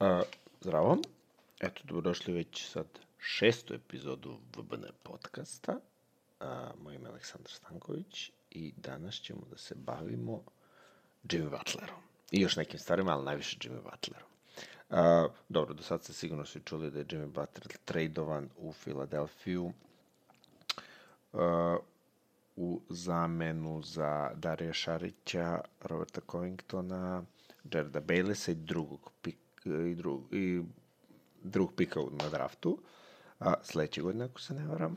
A, zdravo. Eto, dobrodošli već sad šestu epizodu VBN podcasta. A, moje ime je Aleksandar Stanković i danas ćemo da se bavimo Jimmy Butlerom. I još nekim stvarima, ali najviše Jimmy Butlerom. A, dobro, do sad ste sigurno svi čuli da je Jimmy Butler tradovan u Filadelfiju a, u zamenu za Darija Šarića, Roberta Covingtona, Jareda Baylesa i drugog pika i, drug, i drugog pika na draftu, a, sledeće godine, ako se ne varam.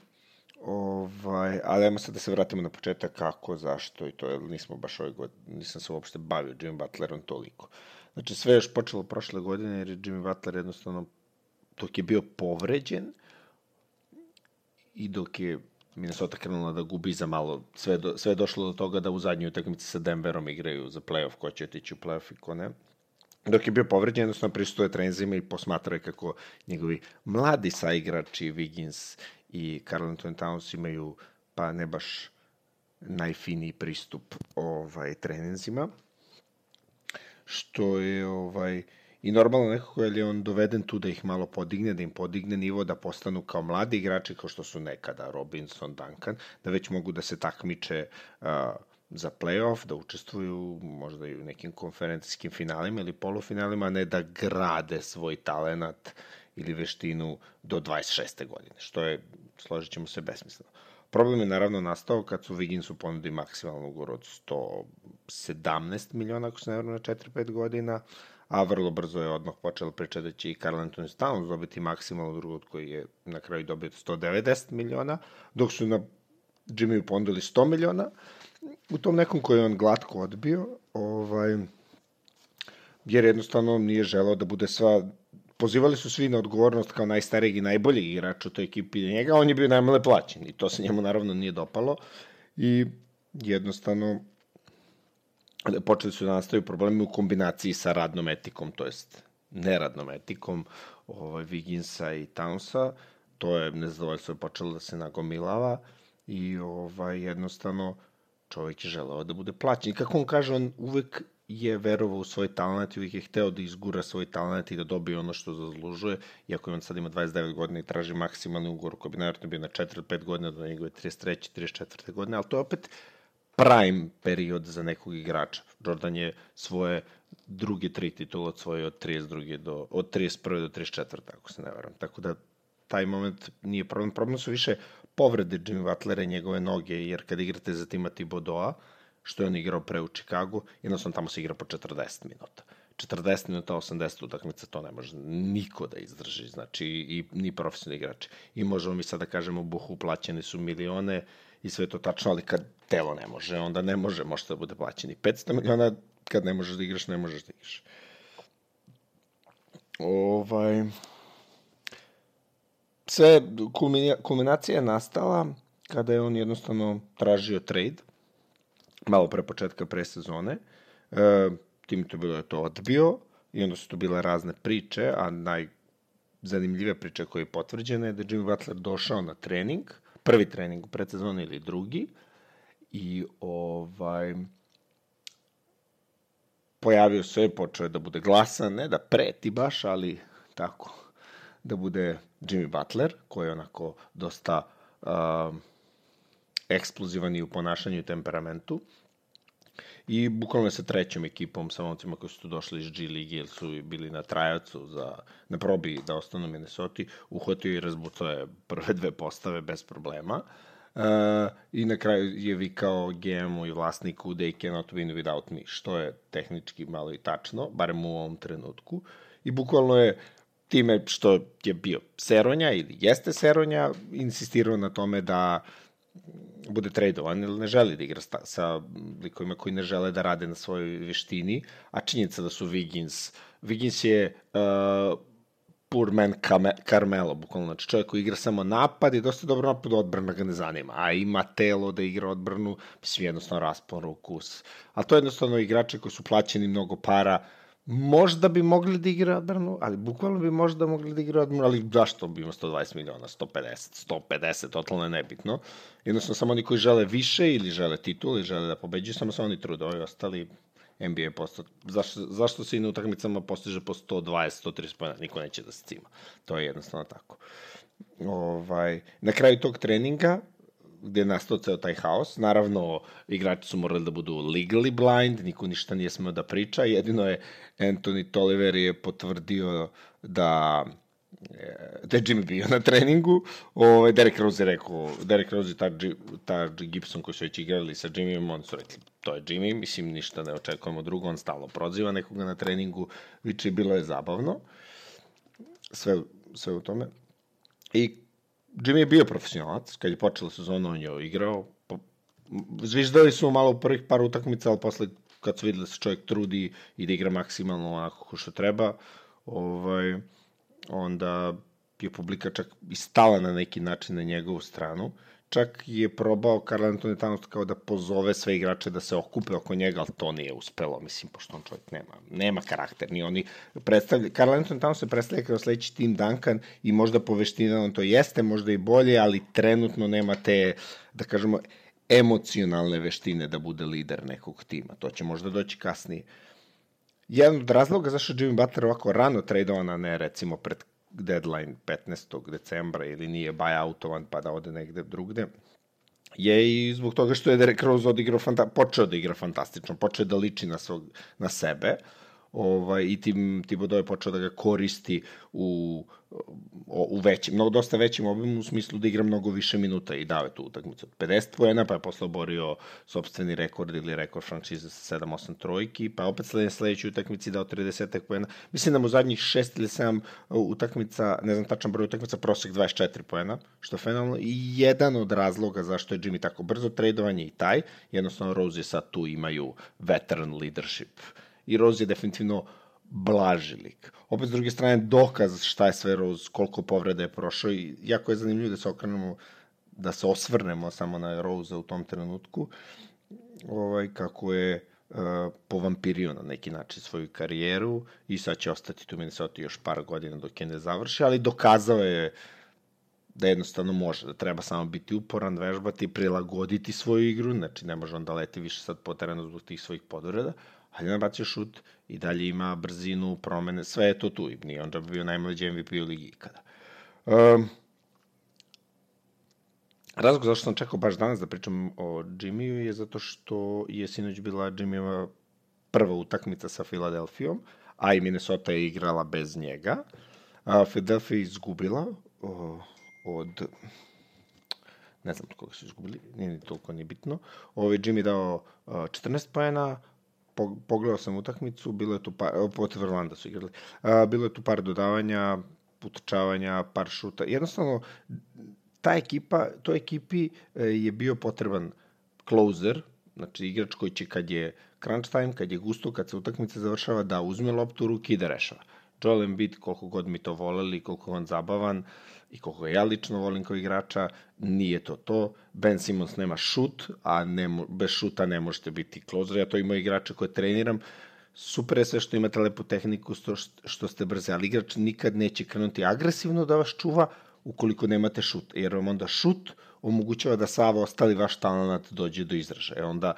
Ovaj, ali ajmo sad da se vratimo na početak kako, zašto i to, jer nismo baš ove godine, nisam se uopšte bavio Jimmy Butlerom toliko. Znači, sve je još počelo prošle godine, jer je Jimmy Butler jednostavno, dok je bio povređen i dok je Minnesota krenula da gubi za malo, sve, do, sve je došlo do toga da u zadnjoj utakmici sa Denverom igraju za playoff, ko će otići u playoff i ko ne dok je bio povređen, jednostavno pristuje trenzima i posmatrao je kako njegovi mladi saigrači, Wiggins i Carl Anthony Towns imaju, pa ne baš najfiniji pristup ovaj, trenenzima, što je ovaj, i normalno nekako je on doveden tu da ih malo podigne, da im podigne nivo, da postanu kao mladi igrači kao što su nekada Robinson, Duncan, da već mogu da se takmiče uh, za playoff, da učestvuju možda i u nekim konferencijskim finalima ili polufinalima, ne da grade svoj talenat ili veštinu do 26. godine, što je, složit ćemo se, besmisleno. Problem je naravno nastao kad su Wigginsu ponudi maksimalnu ugovor od 117 miliona, ako se ne na 4-5 godina, a vrlo brzo je odmah počela priča da će i Carl Anthony Towns dobiti maksimalnu drugu koji je na kraju dobio 190 miliona, dok su na Jimmy ponudili 100 miliona, u tom nekom koji je on glatko odbio, ovaj, jer jednostavno nije želeo da bude sva pozivali su svi na odgovornost kao najstarijeg i najboljeg igrača u toj ekipi njega, on je bio najmale plaćen i to se njemu naravno nije dopalo. I jednostavno počeli su da nastaju problemi u kombinaciji sa radnom etikom, to jest neradnom etikom ovaj, Wigginsa i Townsa, to je nezadovoljstvo je počelo da se nagomilava i ovaj, jednostavno čovjek je želeo da bude plaćen. I kako on kaže, on uvek je verovao u svoj talent i uvijek je hteo da izgura svoj talent i da dobije ono što zaslužuje, iako on sad ima 29 godina i traži maksimalni ugovor koji bi naravno bio na 4 ili 5 godina do njegove 33. 34. godine, ali to je opet prime period za nekog igrača. Jordan je svoje druge tri titule od svoje od 32. do, od 31. do 34. ako se ne varam. Tako da taj moment nije problem. Problem su više povrede Jimmy Butlera i njegove noge, jer kad igrate za tima Tibodoa, što je on igrao pre u Čikagu, jednostavno tamo se igra po 40 minuta. 40 minuta, 80 utakmica, to ne može niko da izdrži, znači i ni profesionalni igrači. I možemo mi sad da kažemo, buhu, plaćeni su milione i sve to tačno, ali kad telo ne može, onda ne može, može da bude plaćeni 500 miliona, kad ne možeš da igraš, ne možeš da igraš. Ovaj sve, kulminacija je nastala kada je on jednostavno tražio trade, malo pre početka presezone. E, tim to bilo je to odbio i onda su to bile razne priče, a najzanimljive priče koje je potvrđena je da Jimmy Butler došao na trening, prvi trening u predsezoni ili drugi, i ovaj pojavio se, počeo je da bude glasan, ne da preti baš, ali tako, da bude Jimmy Butler, koji je onako dosta uh, eksplozivan i u ponašanju i temperamentu. I bukvalno sa trećom ekipom, sa momcima koji su tu došli iz G ligi, jer su bili na trajacu za, na probi da ostanu Minnesota, uhvatio i razbucao je prve dve postave bez problema. Uh, I na kraju je vikao GM-u i vlasniku they cannot win without me, što je tehnički malo i tačno, barem u ovom trenutku. I bukvalno je time što je bio Seronja ili jeste Seronja, insistirao na tome da bude tradovan ili ne želi da igra sa, likovima koji ne žele da rade na svojoj veštini, a činjenica da su Wiggins, Wiggins je uh, poor man Carmelo, bukvalno, znači čovjek koji igra samo napad i dosta dobro napad, odbrana ga ne zanima, a ima telo da igra odbranu, mislim jednostavno raspon rukus. A to je jednostavno igrače koji su plaćeni mnogo para, uh, možda bi mogli da igra odbranu, ali bukvalno bi možda mogli da igra odbranu, ali zašto bi ima 120 miliona, 150, 150, totalno je nebitno. Jednostavno samo oni koji žele više ili žele titul ili žele da pobeđuju, samo se oni trude, ovi ostali NBA postao. Zašto, zašto se i na utakmicama postiže po 120, 130 pojena? Niko neće da se cima. To je jednostavno tako. Ovaj, na kraju tog treninga, gde je nastao ceo taj haos. Naravno, igrači su morali da budu legally blind, niko ništa nije smeo da priča, jedino je Anthony Tolliver je potvrdio da da je Jimmy bio na treningu, ovaj, Derek Rose je rekao, Derek Rose Taj, Taj Gibson koji su već igrali sa Jimmyom, oni su rekli, to je Jimmy, mislim, ništa ne očekujemo drugo, on stalo proziva nekoga na treningu, viče, bilo je zabavno, sve, sve u tome. I Jimmy je bio profesionalac, kad je počela sezona, on je igrao, zviždali su malo u prvih par utakmica, ali posle kad su videli da se čovjek trudi i da igra maksimalno onako ko što treba, ovaj, onda je publika čak i stala na neki način na njegovu stranu. Čak je probao Karl Anthony Towns kao da pozove sve igrače da se okupe oko njega, ali to nije uspelo, mislim, pošto on čovjek nema, nema karakter, ni oni predstavlja, Karl Anthony Towns se predstavlja kao sledeći Tim Duncan i možda po on to jeste, možda i bolje, ali trenutno nema te, da kažemo, emocionalne veštine da bude lider nekog tima. To će možda doći kasnije. Jedan od razloga zašto Jimmy Butler ovako rano tradovan, a ne recimo pred deadline 15. decembra ili nije buyoutovan pa da ode negde drugde, je i zbog toga što je Derek Rose odigrao, fanta počeo da igra fantastično, počeo da liči na, svog, na sebe, ovaj, i tim Thibodeau je počeo da ga koristi u, u većim, mnogo dosta većim obimu u smislu da igra mnogo više minuta i dao je tu utakmicu od 50 poena, pa je posle oborio sobstveni rekord ili rekord franšize sa 7-8 trojki, pa opet sledeće sledećoj utakmici dao 30 poena. Mislim da mu zadnjih 6 ili 7 utakmica, ne znam tačan broj utakmica, prosek 24 poena, što je fenomenalno. I jedan od razloga zašto je Jimmy tako brzo tradovanje i taj, jednostavno Rose sad tu imaju veteran leadership i Rose je definitivno blaži lik. Opet, s druge strane, dokaz šta je sve Rose, koliko povreda je prošao i jako je zanimljivo da se okrenemo, da se osvrnemo samo na Rose u tom trenutku, ovaj, kako je uh, povampirio na neki način svoju karijeru i sad će ostati tu Minnesota još par godina dok je ne završi, ali dokazao je da jednostavno može, da treba samo biti uporan, vežbati, prilagoditi svoju igru, znači ne može on da leti više sad po terenu zbog tih svojih podvreda, hajde nabacio šut i dalje ima brzinu, promene, sve je to tu. I nije on da bio najmlađi MVP u ligi ikada. Um, Razlog zašto sam čekao baš danas da pričam o Jimmyu je zato što je sinoć bila Jimmyva prva utakmica sa Filadelfijom, a i Minnesota je igrala bez njega. A, Philadelphia je izgubila o, od ne znam koga su izgubili, nije ni toliko ni bitno. Ovo je Jimmy dao 14 pojena, pogledao sam utakmicu, bilo je tu par, protiv Orlanda su igrali, bilo je tu par dodavanja, utrčavanja, par šuta. Jednostavno, ta ekipa, toj ekipi e, je bio potreban closer, znači igrač koji će kad je crunch time, kad je gusto, kad se utakmica završava, da uzme loptu u ruki i da rešava. Joel Embiid, koliko god mi to voleli, koliko on zabavan i koliko ja lično volim kao igrača, nije to to. Ben Simmons nema šut, a ne, bez šuta ne možete biti closer. Ja to imam igrača koje treniram. Super je sve što imate lepu tehniku, što, što ste brze, ali igrač nikad neće krenuti agresivno da vas čuva ukoliko nemate šut, jer vam onda šut omogućava da sav ostali vaš talent dođe do izražaja. Onda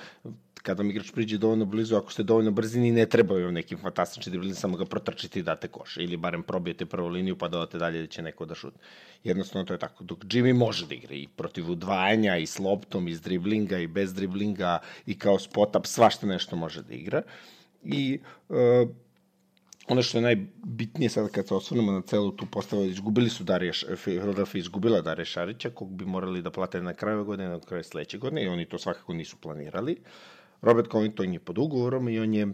kada vam igrač priđe dovoljno blizu, ako ste dovoljno brzini, ne treba vam nekim fantastičnim dribling, samo ga protrčite i date koš. Ili barem probijete prvu liniju pa dodate dalje da će neko da šutne. Jednostavno to je tako. Dok Jimmy može da igra i protiv udvajanja, i s loptom, i s driblinga, i bez driblinga, i kao spot-up, svašta nešto može da igra. I uh, ono što je najbitnije sada kad se osvrnemo na celu tu postavu, izgubili su Darija, Philadelphia izgubila Darija Šarića, kog bi morali da plate na kraju godine, na kraju sledeće godine, i oni to svakako nisu planirali. Robert Covington je pod ugovorom i on je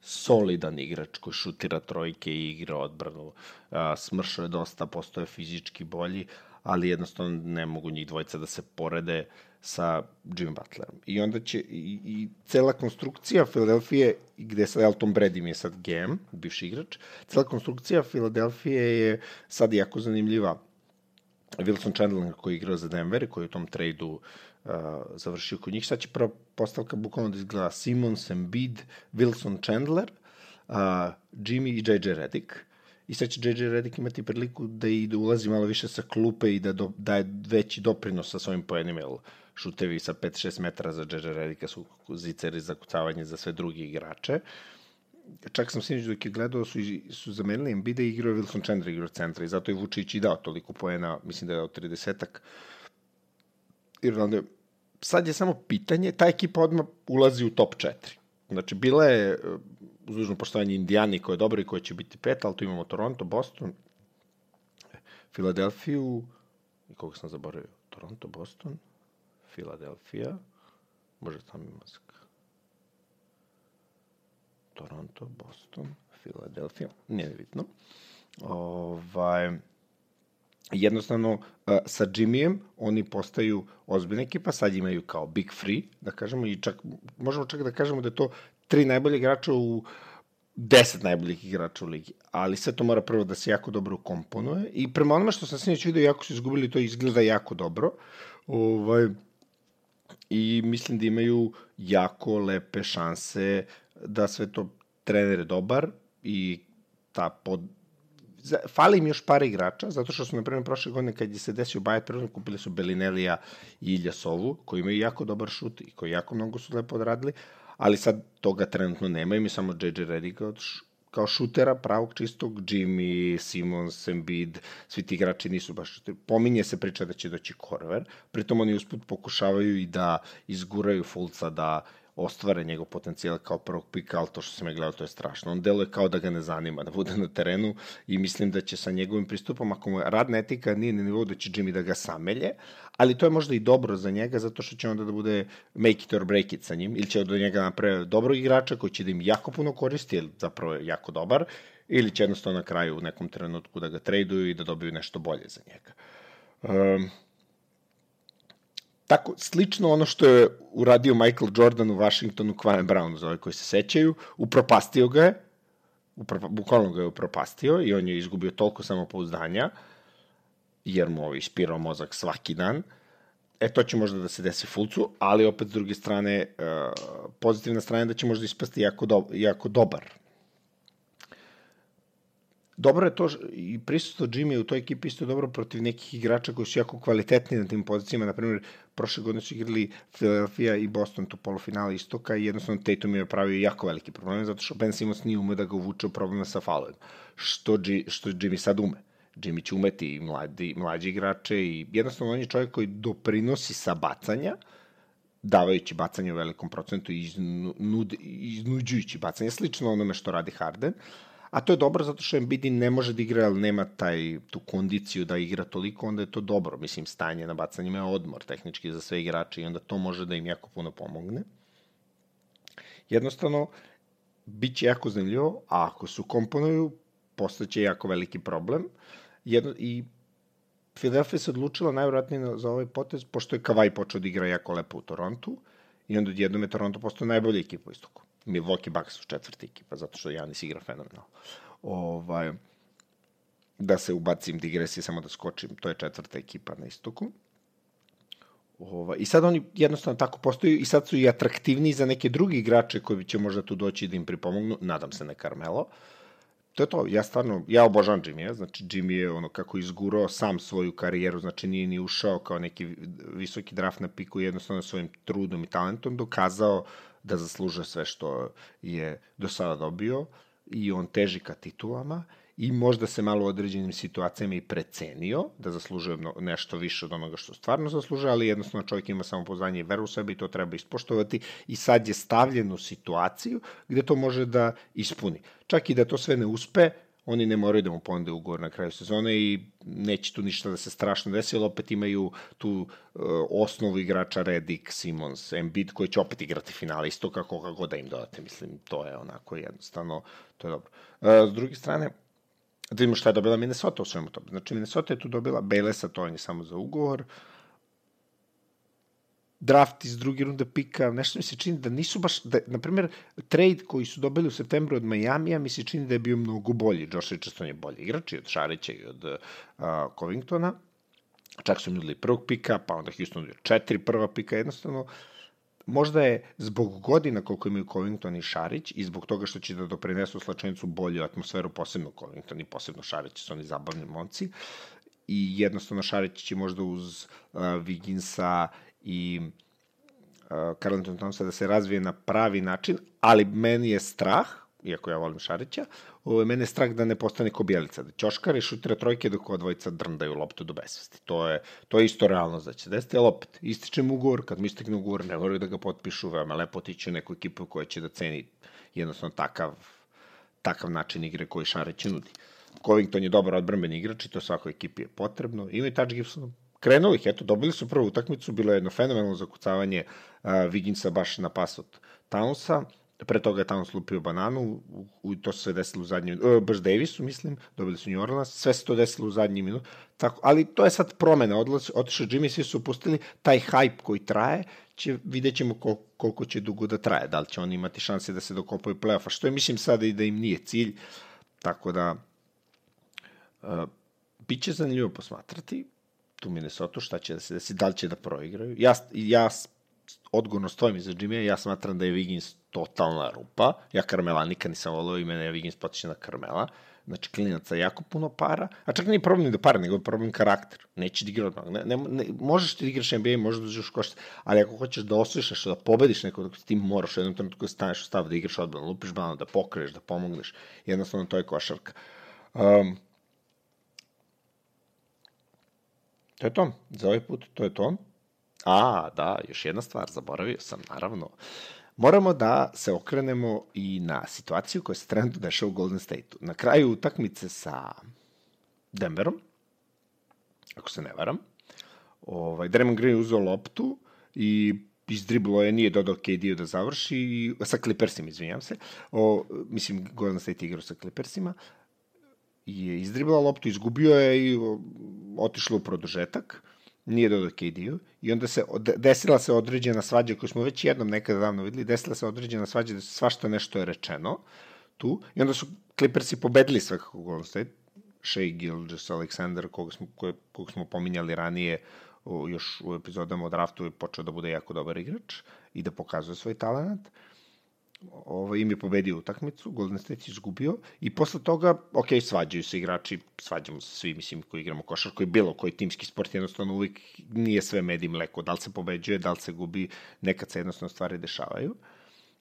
solidan igrač koji šutira trojke i igra odbranu. Smršao je dosta, postoje fizički bolji, ali jednostavno ne mogu njih dvojica da se porede sa Jimmy Butlerom. I onda će, i, i cela konstrukcija Filadelfije, gde sad Elton Brady mi je sad GM, bivši igrač, cela konstrukcija Filadelfije je sad jako zanimljiva. Wilson Chandler koji je igrao za Denver, koji je u tom tradu uh, završio kod njih, sad će prva postavka bukvalno da izgleda Simons, Embiid, Wilson Chandler, uh, Jimmy i JJ Redick. I sad će JJ Redick imati priliku da i da ulazi malo više sa klupe i da do, daje veći doprinos sa svojim poenima, jer šutevi sa 5-6 metara za Džeđe Redika su ziceri za kucavanje za sve drugi igrače. Čak sam sinoć dok je gledao su, su zamenili Embiida i igrao Wilson Chandler igrao centra i zato je Vučić i dao toliko poena, mislim da je od 30-ak. Irlande. Sad je samo pitanje, ta ekipa odmah ulazi u top 4. Znači, bila je uz dužno poštovanje Indijani koja je dobra i koja će biti pet, ali tu imamo Toronto, Boston, Filadelfiju, i koga sam zaboravio, Toronto, Boston, Filadelfija, može tamo ima Toronto, Boston, Filadelfija, nije bitno. Ovaj, jednostavno uh, sa Jimmyjem oni postaju ozbiljna ekipa, sad imaju kao big free, da kažemo, i čak, možemo čak da kažemo da je to tri najbolje igrača u deset najboljih igrača u ligi. Ali sve to mora prvo da se jako dobro komponuje i prema onome što sam sinoć vidio, jako su izgubili, to izgleda jako dobro. Ovaj, I mislim da imaju jako lepe šanse da sve to trener je dobar i ta pod, fali im još par igrača, zato što su, na primjer, prošle godine kad je se desio Bajet prvo, kupili su Belinelija i Iljasovu, koji imaju jako dobar šut i koji jako mnogo su lepo odradili, ali sad toga trenutno nema, mi samo JJ Redick kao šutera pravog čistog, Jimmy, Simons, Embiid, svi ti igrači nisu baš... Pominje se priča da će doći Korver, pritom oni usput pokušavaju i da izguraju Fulca da ostvare njegov potencijal kao prvog pika, ali to što sam je gledao, to je strašno. On deluje kao da ga ne zanima da bude na terenu i mislim da će sa njegovim pristupom, ako mu je radna etika nije na nivou da će Jimmy da ga samelje, ali to je možda i dobro za njega, zato što će onda da bude make it or break it sa njim, ili će od njega napraviti dobrog igrača koji će da im jako puno koristi, jer zapravo je jako dobar, ili će jednostavno na kraju u nekom trenutku da ga traduju i da dobiju nešto bolje za njega. Um, tako, slično ono što je uradio Michael Jordan u Washingtonu Kwame Brown, za ove koji se sećaju, upropastio ga je, upropa, bukvalno ga je upropastio i on je izgubio toliko samopouzdanja, jer mu ovaj ispirao mozak svaki dan. E, to će možda da se desi Fulcu, ali opet s druge strane, uh, pozitivna strana je da će možda ispasti jako, do, jako dobar dobro je to i prisustvo Jimmy u toj ekipi isto dobro protiv nekih igrača koji su jako kvalitetni na tim pozicijama. Na primjer, prošle godine su igrali Philadelphia i Boston to polufinale istoka i jednostavno Tatum je pravio jako veliki problem zato što Ben Simmons nije ume da ga uvuče u problema sa faulovima. Što, G, što Jimmy sad ume. Jimmy će umeti i mladi, mlađi igrače i jednostavno on je čovjek koji doprinosi sa bacanja, davajući bacanje u velikom procentu i iznud, iznuđujući bacanje, slično onome što radi Harden. Uh, a to je dobro zato što Embiid ne može da igra, ali nema taj, tu kondiciju da igra toliko, onda je to dobro. Mislim, stanje na bacanjima je odmor tehnički za sve igrače i onda to može da im jako puno pomogne. Jednostavno, bit će jako zanimljivo, a ako su komponuju, postaće jako veliki problem. Jedno, I Philadelphia se odlučila najvjerojatnije za ovaj potez, pošto je Kavaj počeo da igra jako lepo u Torontu, i onda odjednom je Toronto postao najbolja ekipa u istoku. Milwaukee Bucks su četvrta ekipa, zato što Janis igra fenomenalno. Ovaj, da se ubacim digresije, samo da skočim, to je četvrta ekipa na istoku. Ovaj, I sad oni jednostavno tako postaju i sad su i atraktivniji za neke drugi igrače koji će možda tu doći da im pripomognu, nadam se ne Carmelo. To je to, ja stvarno, ja obožavam Jimmy, znači Jimmy je ono kako izgurao sam svoju karijeru, znači nije ni ušao kao neki visoki draft na piku, jednostavno svojim trudom i talentom dokazao da zaslužuje sve što je do sada dobio i on teži ka titulama i možda se malo u određenim situacijama i precenio da zaslužuje nešto više od onoga što stvarno zaslužuje, ali jednostavno čovjek ima samopoznanje i veru u sebe i to treba ispoštovati i sad je stavljen u situaciju gde to može da ispuni. Čak i da to sve ne uspe, oni ne moraju da mu ponude ugovor na kraju sezone i neće tu ništa da se strašno desi, ali opet imaju tu uh, osnovu igrača Redick, Simons, Embiid koji će opet igrati finale, isto kako kako da im dodate, mislim, to je onako jednostavno, to je dobro. Uh, s druge strane, da vidimo šta je dobila Minnesota u svemu tomu. Znači, Minnesota je tu dobila Baylessa, to je samo za ugovor, uh, draft iz druge runde pika, nešto mi se čini da nisu baš, da, na primjer, trade koji su dobili u septembru od Majamija mi se čini da je bio mnogo bolji. Josh Richardson je bolji igrač i od Šarića i od uh, Covingtona. Čak su im prvog pika, pa onda Houston je četiri prva pika, jednostavno možda je zbog godina koliko imaju Covington i Šarić i zbog toga što će da doprinesu slačenicu bolju atmosferu, posebno Covington i posebno Šarić, su oni zabavni momci, i jednostavno Šarić će možda uz uh, Viginsa i uh, Carl Anthony Townsa da se razvije na pravi način, ali meni je strah, iako ja volim Šarića, ovo je mene strah da ne postane ko Bjelica, da ćoškari šutira trojke dok ova dvojica drndaju loptu do besvesti. To je, to je isto realno da će desiti, ali opet, ističem ugovor, kad mi istekne ugovor, ne moraju da ga potpišu, veoma lepo otići u neku ekipu koja će da ceni jednostavno takav, takav način igre koji Šarić nudi. Covington je dobar odbranbeni igrač i to svakoj ekipi je potrebno. Ima i Touch Gibson. Krenuli ih, eto, dobili su prvu utakmicu, bilo je jedno fenomenalno zakucavanje uh, Viginsa baš na pas od Townsa. Pre toga je tamo slupio bananu, u, u, to se desilo u zadnjem, uh, baš Davisu, mislim, dobili su New Orleans, sve se to desilo u zadnji minut, tako, ali to je sad promena, otišao Jimmy, svi su pustili taj hype koji traje, će, vidjet ćemo kol, koliko će dugo da traje, da li će oni imati šanse da se dokopaju play-offa, što je, mislim, sada i da im nije cilj, tako da, uh, bit će zanimljivo posmatrati, tu Minnesota, šta će da se desi, da li će da proigraju. Ja, ja odgovorno stojim iza Jimmy, ja smatram da je Wiggins totalna rupa. Ja Karmela nikad nisam volio i mene je Wiggins potiče na Karmela. Znači, klinaca jako puno para, a čak nije problem da para, nego je problem karakter. Neće da igra odmah. Ne, ne, ne, možeš ti da igraš NBA, možeš da uđeš košta, ali ako hoćeš da osvišaš, da pobediš nekog, s tim moraš u jednom trenutku da staneš u stav, da igraš odbranu, lupiš balon, da pokreš, da pomogneš. Jednostavno, to je košarka. Um, to je to. Za ovaj put to je to. A, da, još jedna stvar, zaboravio sam, naravno. Moramo da se okrenemo i na situaciju koja se trenutno dešava u Golden State-u. Na kraju utakmice sa Denverom, ako se ne varam, ovaj, Draymond Green uzeo loptu i izdriblo je, nije dodao KD da završi, sa Clippersima, izvinjam se, o, mislim, Golden State igrao sa Clippersima, je izdribla loptu, izgubio je i otišlo u produžetak nije dodao KD-u i onda se desila se određena svađa koju smo već jednom nekada davno videli, desila se određena svađa da svašta nešto je rečeno tu i onda su Clippersi pobedili svakako Golden State, Shea Gilgis Alexander, koga smo, koje, koga smo pominjali ranije o, još u epizodama o draftu je počeo da bude jako dobar igrač i da pokazuje svoj talent. Uh, ovaj, im je pobedio utakmicu, Golden State je izgubio i posle toga, ok, svađaju se igrači, svađamo se svi, mislim, koji igramo košar, koji bilo koji timski sport, jednostavno uvijek nije sve med i mleko, da li se pobeđuje, da li se gubi, nekad se jednostavno stvari dešavaju.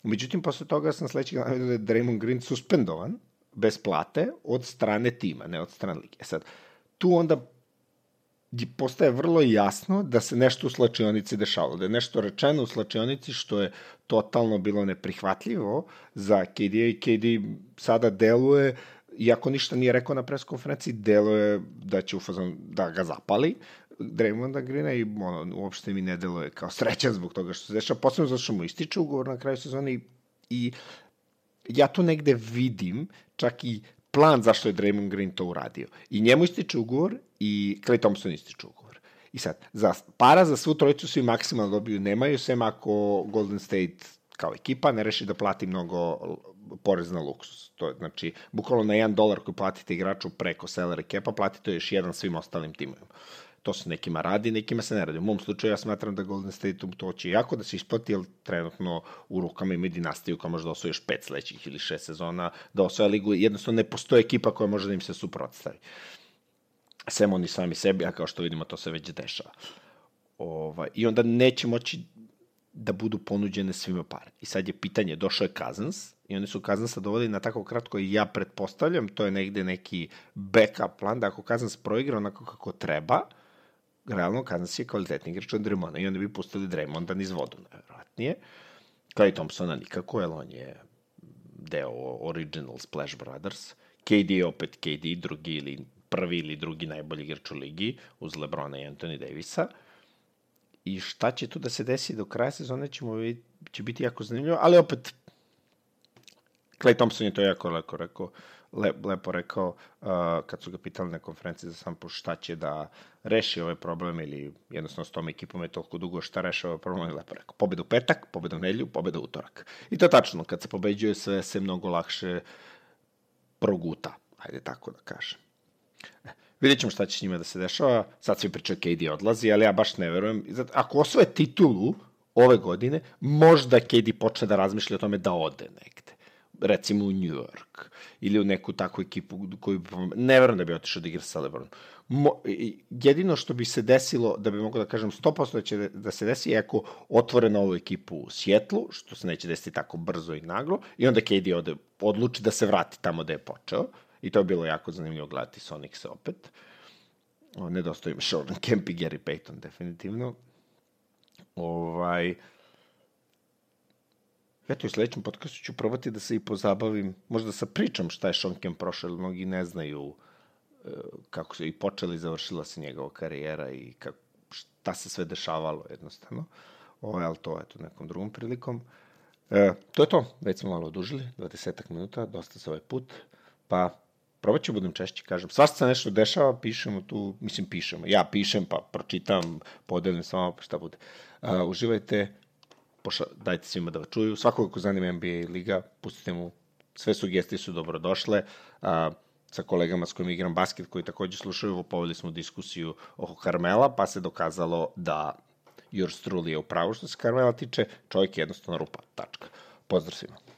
Međutim, posle toga sam sledećeg dana da je Draymond Green suspendovan, bez plate, od strane tima, ne od strane lige. E sad, tu onda postaje vrlo jasno da se nešto u slačionici dešavalo, da je nešto rečeno u slačionici što je totalno bilo neprihvatljivo za KD i KD sada deluje, iako ništa nije rekao na preskonferenciji, deluje da će u fazon da ga zapali, Draymonda Greena i ono, uopšte mi ne deluje kao srećan zbog toga što se dešava, posebno zato što mu ističe ugovor na kraju sezone i, i ja to negde vidim, čak i plan zašto je Draymond Green to uradio. I njemu ističe ugovor i Clay Thompson ističe ugovor. I sad, za, para za svu trojicu svi maksimalno dobiju, nemaju, sem ako Golden State kao ekipa ne reši da plati mnogo porez na luksus. To je, znači, bukvalno na 1 dolar koji platite igraču preko salary capa, platite još jedan svim ostalim timovima. To se nekima radi, nekima se ne radi. U mom slučaju ja smatram da Golden State to će jako da se isplati, jer trenutno u rukama ima dinastiju koja može da osvoji još pet sledećih ili šest sezona, da osvoja ligu. Jednostavno ne postoje ekipa koja može da im se suprotstavi. Sem oni sami sebi, a kao što vidimo to se već dešava. Ovaj, I onda neće moći da budu ponuđene svima pare. I sad je pitanje, došao je Cousins i oni su Cousinsa dovodili na tako kratko i ja pretpostavljam, to je negde neki backup plan, da ako Cousins proigra onako kako treba, realno Kansas je kvalitetni igrač od Draymonda i onda bi pustili Draymonda niz vodu, najverovatnije. Clay Thompsona nikako, jer on je deo Original Splash Brothers. KD je opet KD, drugi ili prvi ili drugi najbolji igrač u ligi, uz Lebrona i Anthony Davisa. I šta će tu da se desi do kraja sezone ćemo vidjeti, će biti jako zanimljivo, ali opet Clay Thompson je to jako leko rekao le, lepo rekao uh, kad su ga pitali na konferenciji za sam šta će da reši ovaj problem ili jednostavno s tom ekipom je toliko dugo šta reši ovaj problem je lepo rekao. Pobeda u petak, pobeda u nedlju, pobeda u utorak. I to je tačno, kad se pobeđuje sve se mnogo lakše proguta, ajde tako da kažem. Vidjet ćemo šta će s njima da se dešava. Sad svi pričaju KD odlazi, ali ja baš ne verujem. Ako osvoje titulu ove godine, možda KD počne da razmišlja o tome da ode negde recimo u New York ili u neku takvu ekipu koju ne verujem da bi otišao da igra sa Lebronom. Mo, jedino što bi se desilo, da bi mogo da kažem 100% da će da se desi, je ako otvore novu ekipu u Sjetlu, što se neće desiti tako brzo i naglo, i onda KD ode, odluči da se vrati tamo gde je počeo, i to je bilo jako zanimljivo gledati Sonic se opet. O, nedostoji mi Jordan Kemp i Gary Payton, definitivno. Ovaj, Eto, u sledećem podcastu ću probati da se i pozabavim, možda sa pričam šta je Sean Kemp prošao, jer mnogi ne znaju e, kako se i počeli i završila se njegova karijera i kako, šta se sve dešavalo jednostavno. Ovo, ali to je to nekom drugom prilikom. E, to je to, već smo malo odužili, 20 minuta, dosta za ovaj put, pa probat ću da budem češće, kažem. Svašta se nešto dešava, pišemo tu, mislim pišemo, ja pišem pa pročitam, podelim sa vama pa šta bude. Uh, uživajte, poša, dajte svima da vas čuju. Svakog ko zanima NBA liga, pustite mu, sve sugestije su dobrodošle. A, sa kolegama s kojim igram basket, koji takođe slušaju, povedali smo diskusiju oko Karmela, pa se dokazalo da Jurs Trulli je u pravu što se Karmela tiče, čovjek je jednostavno rupa, tačka. Pozdrav svima.